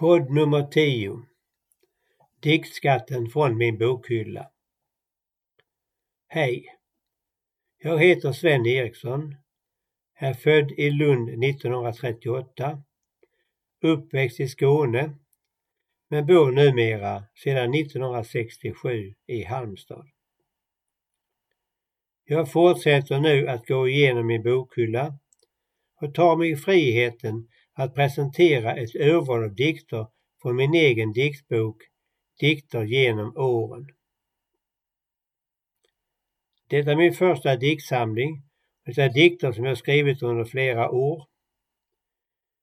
Podd nummer 10 Diktskatten från min bokhylla Hej! Jag heter Sven Eriksson, är född i Lund 1938, uppväxt i Skåne, men bor numera sedan 1967 i Halmstad. Jag fortsätter nu att gå igenom min bokhylla och tar mig friheten att presentera ett urval av dikter från min egen diktbok Dikter genom åren. Detta är min första diktsamling det är dikter som jag skrivit under flera år.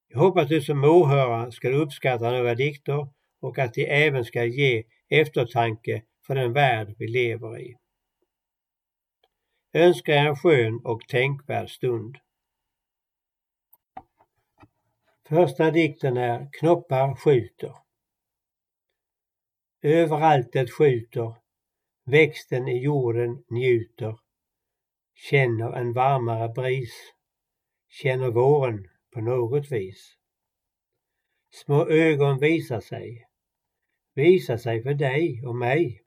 Jag hoppas du som åhörare ska uppskatta några dikter och att de även ska ge eftertanke för den värld vi lever i. Önskar er en skön och tänkvärd stund. Första dikten är Knoppar skjuter. Överallt det skjuter, växten i jorden njuter, känner en varmare bris, känner våren på något vis. Små ögon visar sig, visar sig för dig och mig.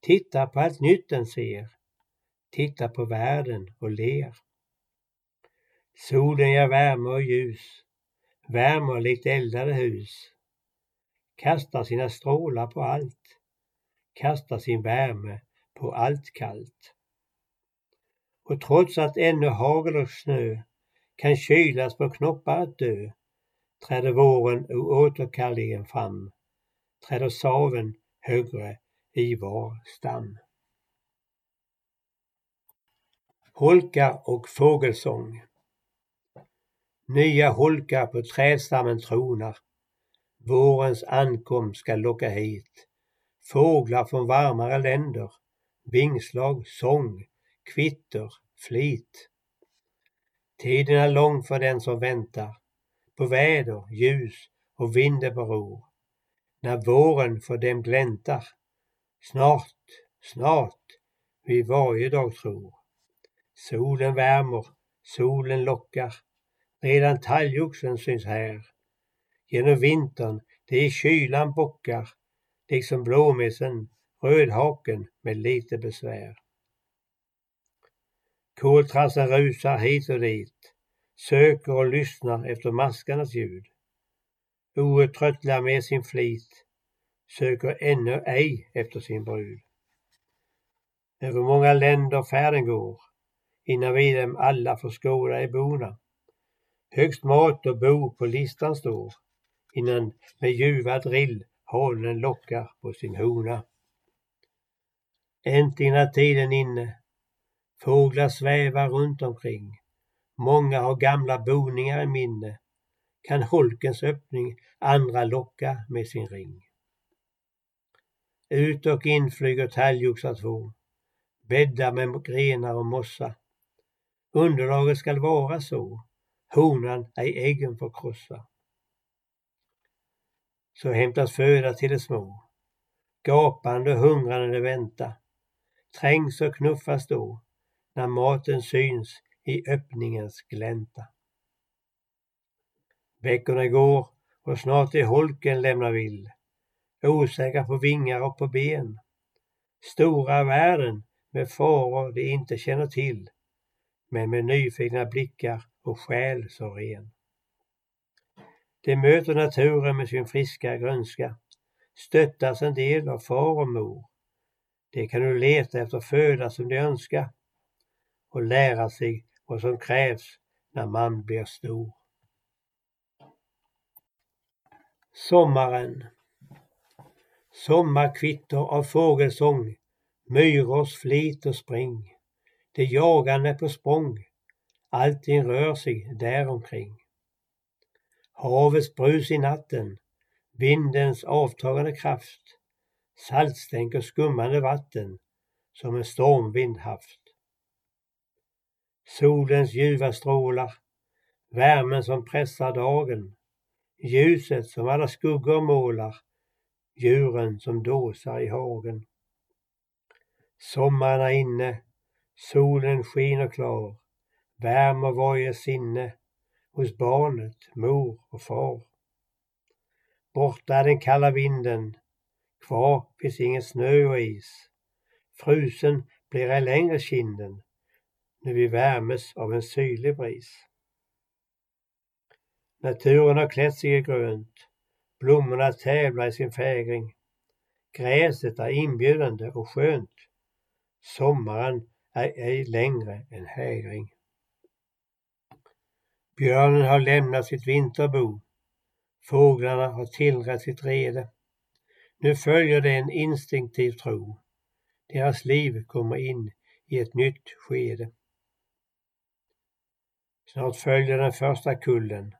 Titta på allt nytt den ser, titta på världen och ler. Solen ger värme och ljus, värmer likt eldade hus, kastar sina strålar på allt, kastar sin värme på allt kallt. Och trots att ännu hagel och snö kan kylas på knoppar att dö, träder våren oåterkalleligen fram, träder saven högre i var stam. Holka och fågelsång Nya holkar på trädstammen tronar. Vårens ankomst ska locka hit fåglar från varmare länder, vingslag, sång, kvitter, flit. Tiden är lång för den som väntar på väder, ljus och vindeberor. När våren för dem gläntar. Snart, snart, vi varje dag tror. Solen värmer, solen lockar. Redan talgoxen syns här. Genom vintern, det i kylan bockar, liksom blåmesen, rödhaken med lite besvär. Koltrassen rusar hit och dit, söker och lyssnar efter maskarnas ljud. Outtröttliga med sin flit, söker ännu ej efter sin brud. Över många länder färden går, innan vi dem alla får skåda i bona. Högst mat och bo på listan står, innan med ljuva drill hanen lockar på sin hona. Äntligen är tiden inne. Fåglar svävar runt omkring. Många har gamla boningar i minne. Kan holkens öppning andra locka med sin ring. Ut och in flyger talgoxar två. Bäddar med grenar och mossa. Underlaget skall vara så honan ej äggen får krossa. Så hämtas föda till de små, gapande och hungrande vänta, trängs och knuffas då, när maten syns i öppningens glänta. Veckorna går och snart är holken lämnar vill, osäkra på vingar och på ben. Stora världen med faror de inte känner till, men med nyfikna blickar och själ så ren. De möter naturen med sin friska grönska, stöttas en del av far och mor. De kan nu leta efter föda som de önskar och lära sig vad som krävs när man blir stor. Sommaren Sommarkvitter av fågelsång, myrors flit och spring, de jagande på språng, Allting rör sig däromkring. Havets brus i natten, vindens avtagande kraft, saltstänk och skummande vatten. Som en stormvind haft. Solens ljuva strålar, värmen som pressar dagen, ljuset som alla skuggor målar, djuren som dåsar i hagen. Sommaren är inne, solen skiner klar, värmer varje sinne hos barnet, mor och far. Borta är den kalla vinden, kvar finns ingen snö och is. Frusen blir ej längre kinden, när vi värmes av en syrlig bris. Naturen har klätt sig i grönt, blommorna tävlar i sin fägring. Gräset är inbjudande och skönt. Sommaren är ej längre en hägring. Björnen har lämnat sitt vinterbo. Fåglarna har tillrätt sitt rede. Nu följer det en instinktiv tro. Deras liv kommer in i ett nytt skede. Snart följer den första kullen.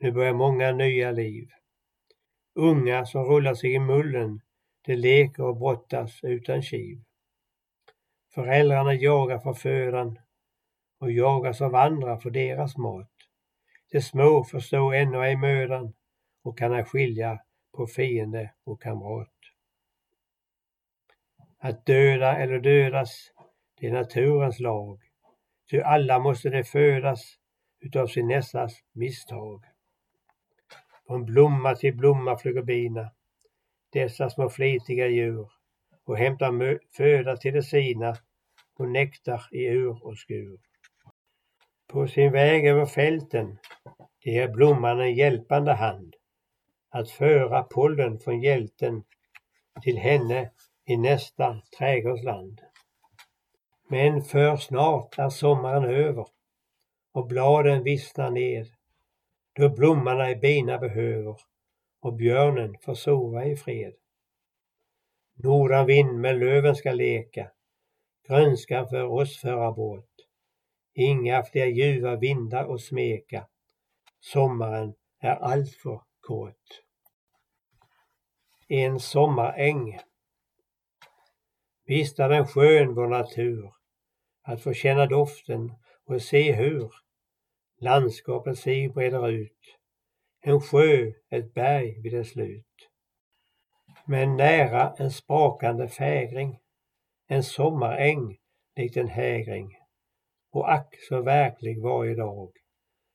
Nu börjar många nya liv. Unga som rullar sig i mullen, de leker och brottas utan kiv. Föräldrarna jagar för födan och jagas av andra för deras mat. De små förstår ännu ej mödan och kan ej skilja på fiende och kamrat. Att döda eller dödas, det är naturens lag. Ty alla måste det födas utav sin nästas misstag. Från blomma till blomma flyger bina, dessa små flitiga djur, och hämtar föda till de sina och nektar i ur och skur. På sin väg över fälten ger blomman en hjälpande hand att föra pollen från hjälten till henne i nästa trädgårdsland. Men för snart är sommaren över och bladen vissnar ner då blommorna i bina behöver och björnen får sova i fred. Nordanvind med löven ska leka, grönskan för oss föra båt. Inga fler ljuva vindar att smeka, sommaren är alltför kort. En sommaräng Visst är den skön vår natur, att få känna doften och se hur landskapet sig breder ut. En sjö, ett berg vid dess slut. Men nära en sprakande fägring, en sommaräng likt en hägring. Och ack så verklig varje dag,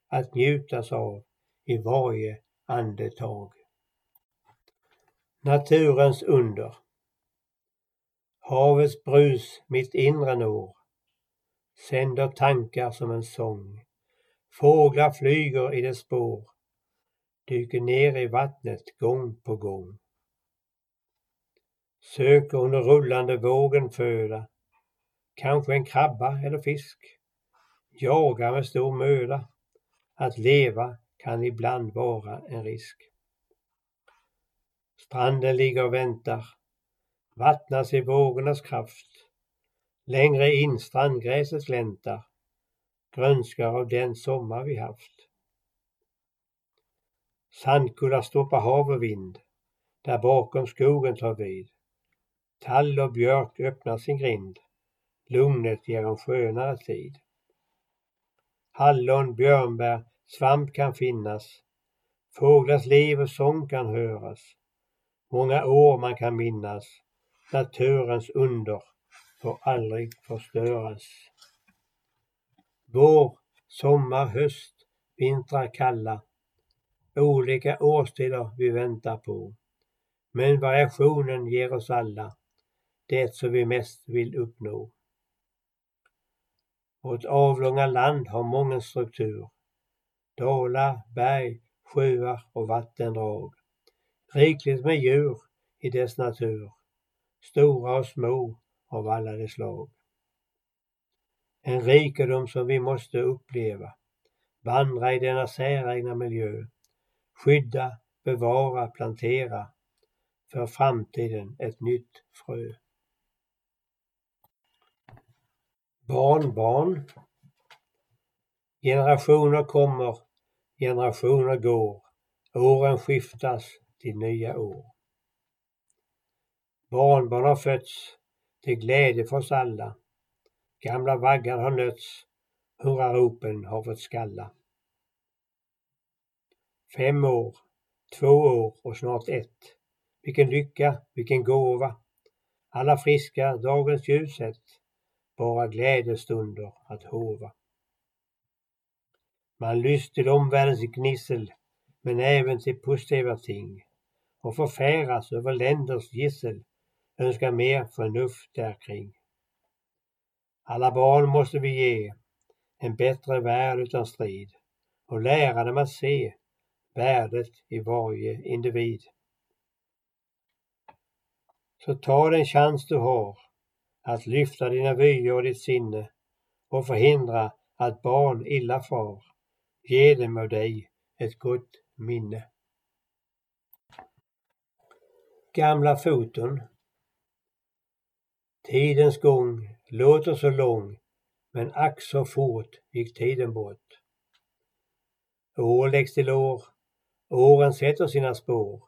att njutas av i varje andetag. Naturens under Havets brus mitt inre når, sänder tankar som en sång. Fåglar flyger i dess spår, dyker ner i vattnet gång på gång. Söker under rullande vågen föda, kanske en krabba eller fisk. Jagar med stor möda, att leva kan ibland vara en risk. Stranden ligger och väntar, vattnas i vågornas kraft. Längre in strandgräset gläntar, grönskar av den sommar vi haft. Sandkullar stoppar hav och vind, där bakom skogen tar vid. Tall och björk öppnar sin grind, lugnet ger en skönare tid. Hallon, björnbär, svamp kan finnas, fåglars liv och sång kan höras. Många år man kan minnas, naturens under får aldrig förstöras. Vår, sommar, höst, vintrar kalla. Olika årstider vi väntar på. Men variationen ger oss alla det som vi mest vill uppnå. Vårt avlånga land har mången struktur. Dalar, berg, sjöar och vattendrag. Rikligt med djur i dess natur stora och små av alla de slag. En rikedom som vi måste uppleva, vandra i denna säregna miljö, skydda, bevara, plantera, för framtiden ett nytt frö. Barnbarn Generationer kommer, generationer går, åren skiftas till nya år. Barnbarn har fötts till glädje för oss alla. Gamla vaggar har nötts, hurraropen har fått skalla. Fem år, två år och snart ett. Vilken lycka, vilken gåva. Alla friska dagens ljuset bara glädjestunder att hova. Man lyst till omvärldens gnissel, men även till positiva ting. och förfäras över länders gissel, önskar mer förnuft därkring. Alla barn måste vi ge en bättre värld utan strid och lära dem att se värdet i varje individ. Så ta den chans du har att lyfta dina vyer och ditt sinne och förhindra att barn illa far. Ge dem av dig ett gott minne. Gamla foton Tidens gång låter så lång, men ack så fort gick tiden bort. År läggs till år, åren sätter sina spår.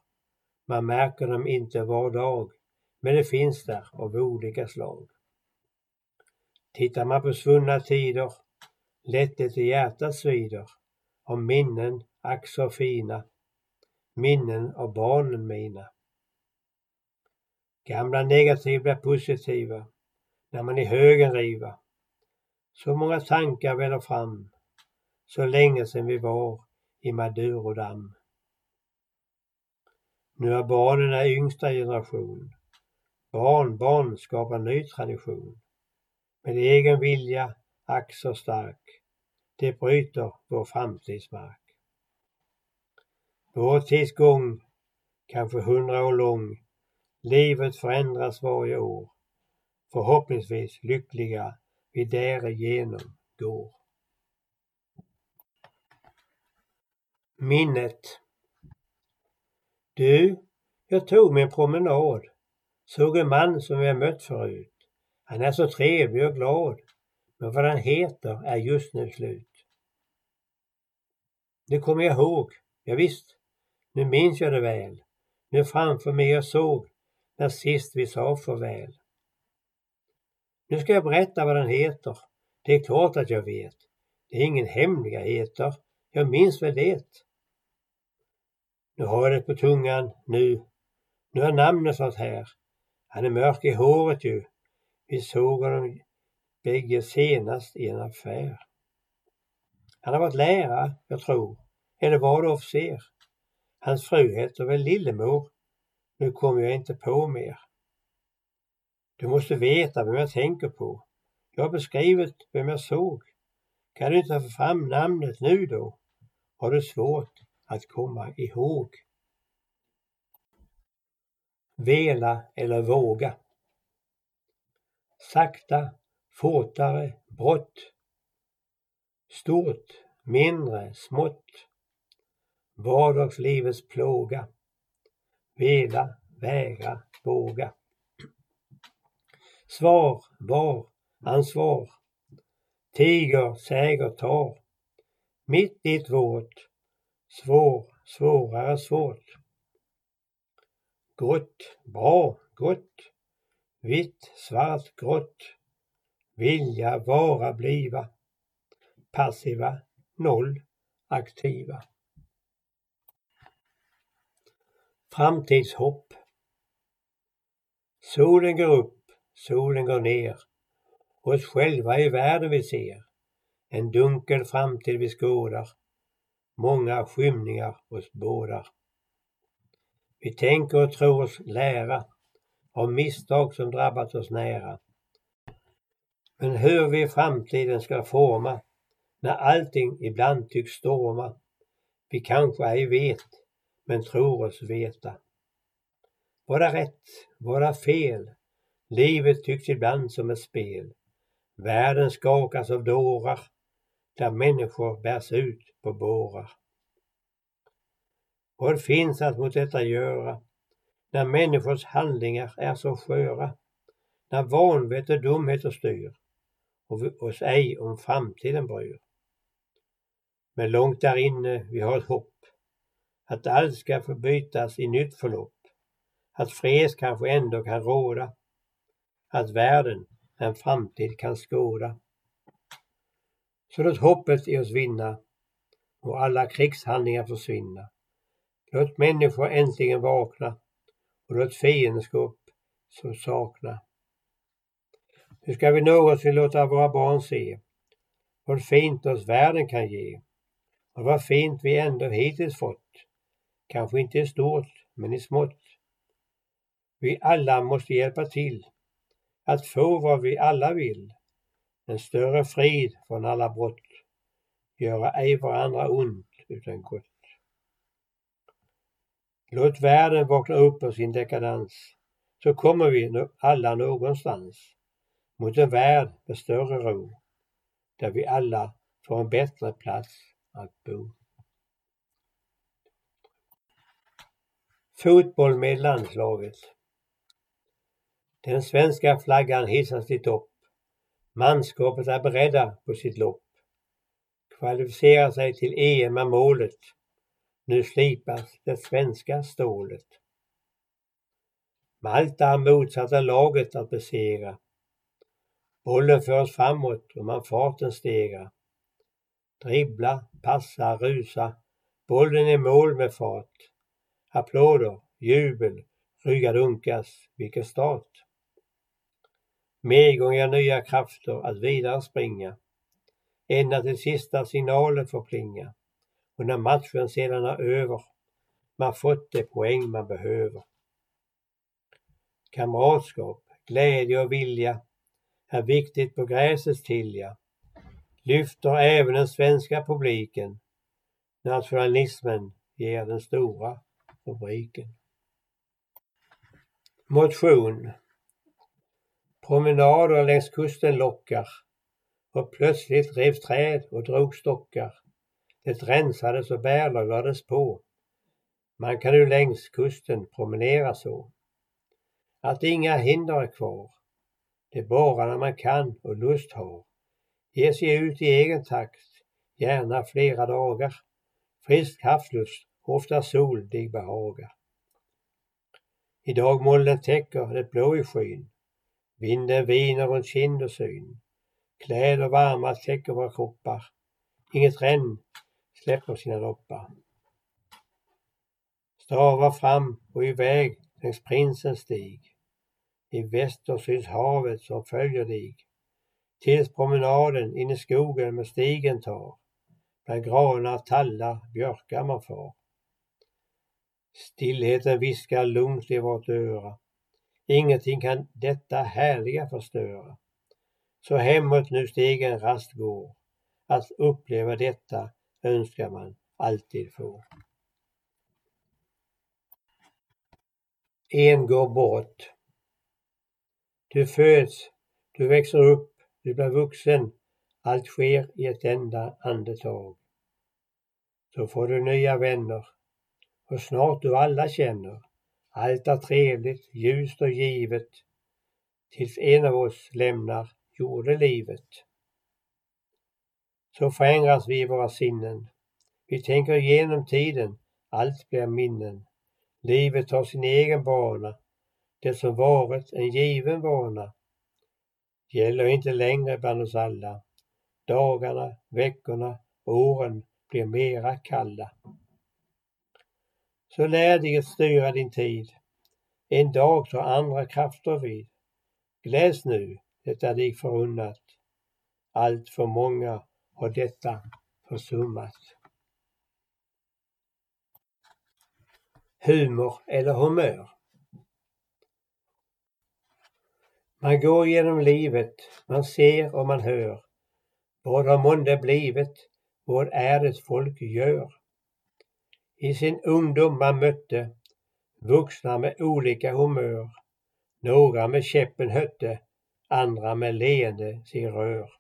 Man märker dem inte var dag, men det finns där av olika slag. Tittar man på svunna tider, lättet i hjärtat svider, av minnen ack så fina, minnen av barnen mina. Gamla negativ blir positiva när man i högen river. Så många tankar väller fram, så länge sedan vi var i Madurodam. Nu är barnen är yngsta generation. Barnbarn skapar ny tradition. Med egen vilja, ack så stark, det bryter vår framtidsmark. Vår tids gång, kanske hundra år lång, Livet förändras varje år. Förhoppningsvis lyckliga vi därigenom går. Minnet Du, jag tog mig en promenad. Såg en man som jag mött förut. Han är så trevlig och glad. Men vad han heter är just nu slut. Det kommer jag ihåg. Ja, visst, nu minns jag det väl. Nu framför mig jag såg när sist vi sa farväl. Nu ska jag berätta vad den heter. Det är klart att jag vet. Det är ingen hemligheter. Jag minns väl det. Nu har jag det på tungan nu. Nu är namnet sånt här. Han är mörk i håret ju. Vi såg honom bägge senast i en affär. Han har varit lärare, jag tror, eller var det officer. Hans fru heter väl Lillemor nu kommer jag inte på mer. Du måste veta vem jag tänker på. Jag har beskrivit vem jag såg. Kan du inte få fram namnet nu då? Har du svårt att komma ihåg? Vela eller våga. Sakta, fortare, brått. Stort, mindre, smått. Vardagslivets plåga vela, vägra, våga. Svar, var, ansvar. Tiger, säger, tar. Mitt i ett vårt. Svår, svårare, svårt. Gott, bra, gott. Vitt, svart, grått. Vilja, vara, bliva. Passiva, noll, aktiva. Framtidshopp Solen går upp, solen går ner. Oss själva i världen vi ser. En dunkel framtid vi skådar. Många skymningar oss bådar. Vi tänker och tror oss lära av misstag som drabbat oss nära. Men hur vi framtiden ska forma när allting ibland tycks storma. Vi kanske ej vet men tror oss veta. Våra rätt? våra fel? Livet tycks ibland som ett spel. Världen skakas av dårar där människor bärs ut på bårar. Vad finns att mot detta göra när människors handlingar är så sköra? När vanvett och dumheter styr och oss ej om framtiden bryr. Men långt där inne vi har ett hopp att allt ska förbytas i nytt förlopp. Att fred kanske ändå kan råda. Att världen en framtid kan skåda. Så låt hoppet i oss vinna och alla krigshandlingar försvinna. Låt människor äntligen vakna och låt fiendskap som sakna. Hur ska vi någonsin låta våra barn se vad fint oss världen kan ge och vad fint vi ändå hittills fått kanske inte i stort, men i smått. Vi alla måste hjälpa till att få vad vi alla vill, en större frid från alla brott, göra ej varandra ont utan gott. Låt världen vakna upp ur sin dekadans, så kommer vi alla någonstans mot en värld med större ro, där vi alla får en bättre plats att bo. Fotboll med landslaget. Den svenska flaggan hissas till topp. Manskapet är beredda på sitt lopp. Kvalificerar sig till EM är målet. Nu slipas det svenska stålet. Malta är motsatta laget att besegra. Bollen förs framåt och man farten stegar. Dribbla, passa, rusa. Bollen i mål med fart. Applåder, jubel, ryggar dunkas. Vilken start! Medgång ger nya krafter att vidare springa. Ända till sista signalen får plinga. Och när matchen sedan är över, man fått de poäng man behöver. Kamratskap, glädje och vilja är viktigt på gräsets tilja. Lyfter även den svenska publiken. Nationalismen ger den stora rubriken. Motion Promenader längs kusten lockar och plötsligt revs träd och drog stockar. Det rensades och bärlag lades på. Man kan nu längs kusten promenera så. Att inga hinder är kvar. Det är bara när man kan och lust har. Ge sig ut i egen takt, gärna flera dagar. Frisk havslust, ofta sol dig behagar. Idag molnen täcker det blå i skyn. Vinden viner runt kind och syn. Kläder varma täcker våra kroppar. Inget ränn släpper sina droppar. Stavar fram och iväg längs prinsens stig. I väster syns havet som följer dig. Tills promenaden in i skogen med stigen tar. Bland granar, tallar, björkar man far. Stillheten viskar lugnt i vårt öra. Ingenting kan detta härliga förstöra. Så hemåt nu stigen rast går. Att uppleva detta önskar man alltid få. En går bort. Du föds, du växer upp, du blir vuxen. Allt sker i ett enda andetag. Så får du nya vänner och snart du alla känner allt är trevligt, ljust och givet tills en av oss lämnar jordelivet. Så förändras vi i våra sinnen. Vi tänker igenom tiden, allt blir minnen. Livet har sin egen bana. Det som varit en given vana gäller inte längre bland oss alla. Dagarna, veckorna, åren blir mera kalla. Så lär dig att styra din tid. En dag tar andra krafter vid. Gläds nu, det är dig förunnat. Allt för många har detta försummats. Humor eller humör. Man går genom livet, man ser och man hör. Vad har månde blivit? Vad är det folk gör? I sin ungdom man mötte vuxna med olika humör. Några med käppen hötte, andra med leende sig rör.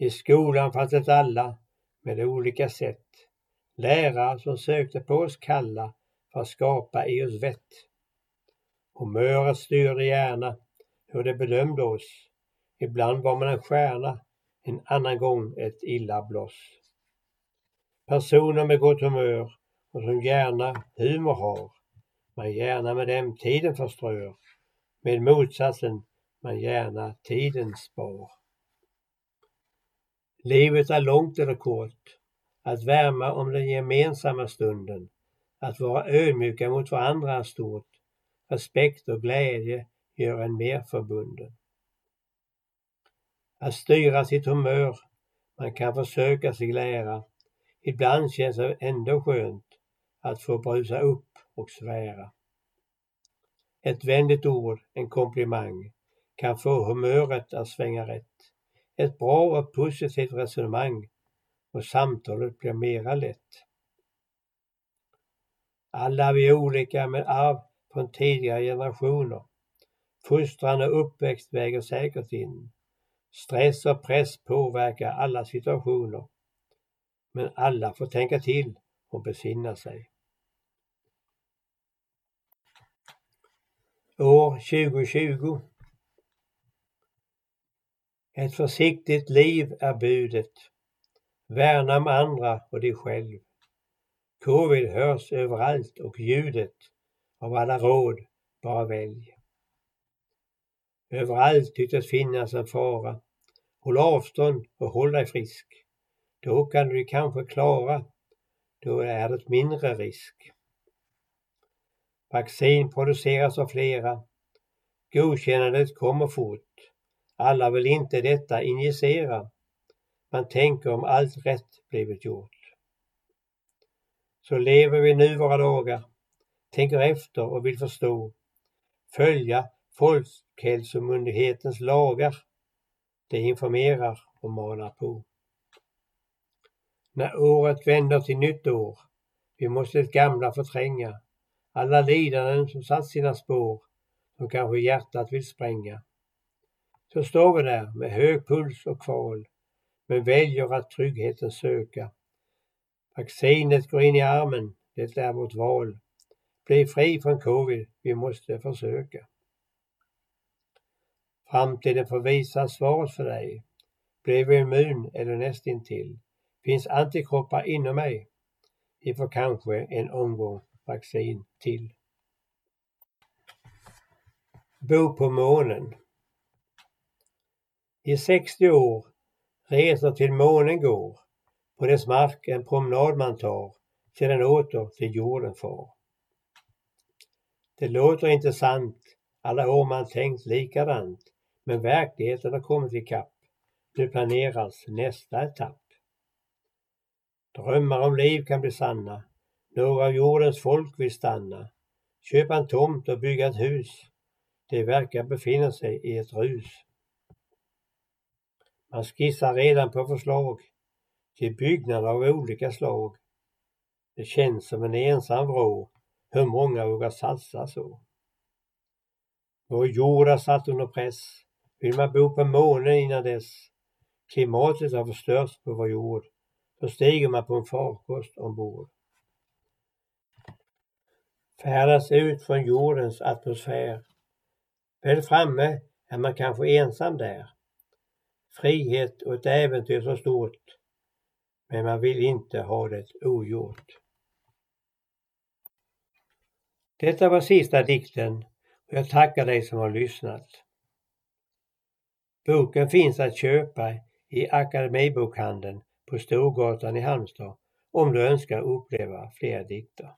I skolan fanns det alla med olika sätt. Lärare som sökte på oss kalla för att skapa i oss vett. Humöret styrde gärna hur det bedömde oss. Ibland var man en stjärna, en annan gång ett illa bloss. Personer med gott humör och som gärna humor har. Man gärna med dem tiden förströr. Med motsatsen man gärna tiden spar. Livet är långt eller kort. Att värma om den gemensamma stunden. Att vara ödmjuka mot varandra är stort. Respekt och glädje gör en mer förbunden. Att styra sitt humör. Man kan försöka sig lära Ibland känns det ändå skönt att få brusa upp och svära. Ett vänligt ord, en komplimang, kan få humöret att svänga rätt. Ett bra och positivt resonemang och samtalet blir mera lätt. Alla vi är olika med arv från tidigare generationer. Fostran och uppväxt väger säkert in. Stress och press påverkar alla situationer. Men alla får tänka till och besinna sig. År 2020 ett försiktigt liv är budet. Värna om andra och dig själv. Covid hörs överallt och ljudet av alla råd, bara välj. Överallt tycks finnas en fara. Håll avstånd och håll dig frisk. Då kan du kanske klara. Då är det mindre risk. Vaccin produceras av flera. Godkännandet kommer fort. Alla vill inte detta injicera. Man tänker om allt rätt blivit gjort. Så lever vi nu våra dagar, tänker efter och vill förstå, följa Folkhälsomyndighetens lagar. Det informerar och manar på. När året vänder till nytt år, vi måste det gamla förtränga, alla lidanden som satt sina spår, som kanske hjärtat vill spränga. Så står vi där med hög puls och kval, men väljer att tryggheten söka. Vaccinet går in i armen, det är vårt val. Bli fri från covid, vi måste försöka. Framtiden får visa svaret för dig. Blev vi immun eller nästintill? Finns antikroppar inom mig? Vi får kanske en omgång vaccin till. Bo på månen. I 60 år resor till månen går. På dess mark en promenad man tar, sedan åter till jorden far. Det låter intressant, alla år man tänkt likadant, men verkligheten har kommit ikapp. Nu planeras nästa etapp. Drömmar om liv kan bli sanna, några av jordens folk vill stanna, köpa en tomt och bygga ett hus. Det verkar befinna sig i ett rus. Man skissar redan på förslag till byggnader av olika slag. Det känns som en ensam vrå. Hur många vågar satsa så? Vår jord är satt under press. Vill man bo på månen innan dess? Klimatet har förstörts på vår jord. Då stiger man på en farkost ombord. Färdas ut från jordens atmosfär. Väl framme är man kanske ensam där. Frihet och ett äventyr så stort. Men man vill inte ha det ogjort. Detta var sista dikten och jag tackar dig som har lyssnat. Boken finns att köpa i Akademibokhandeln på Storgatan i Halmstad om du önskar uppleva fler dikter.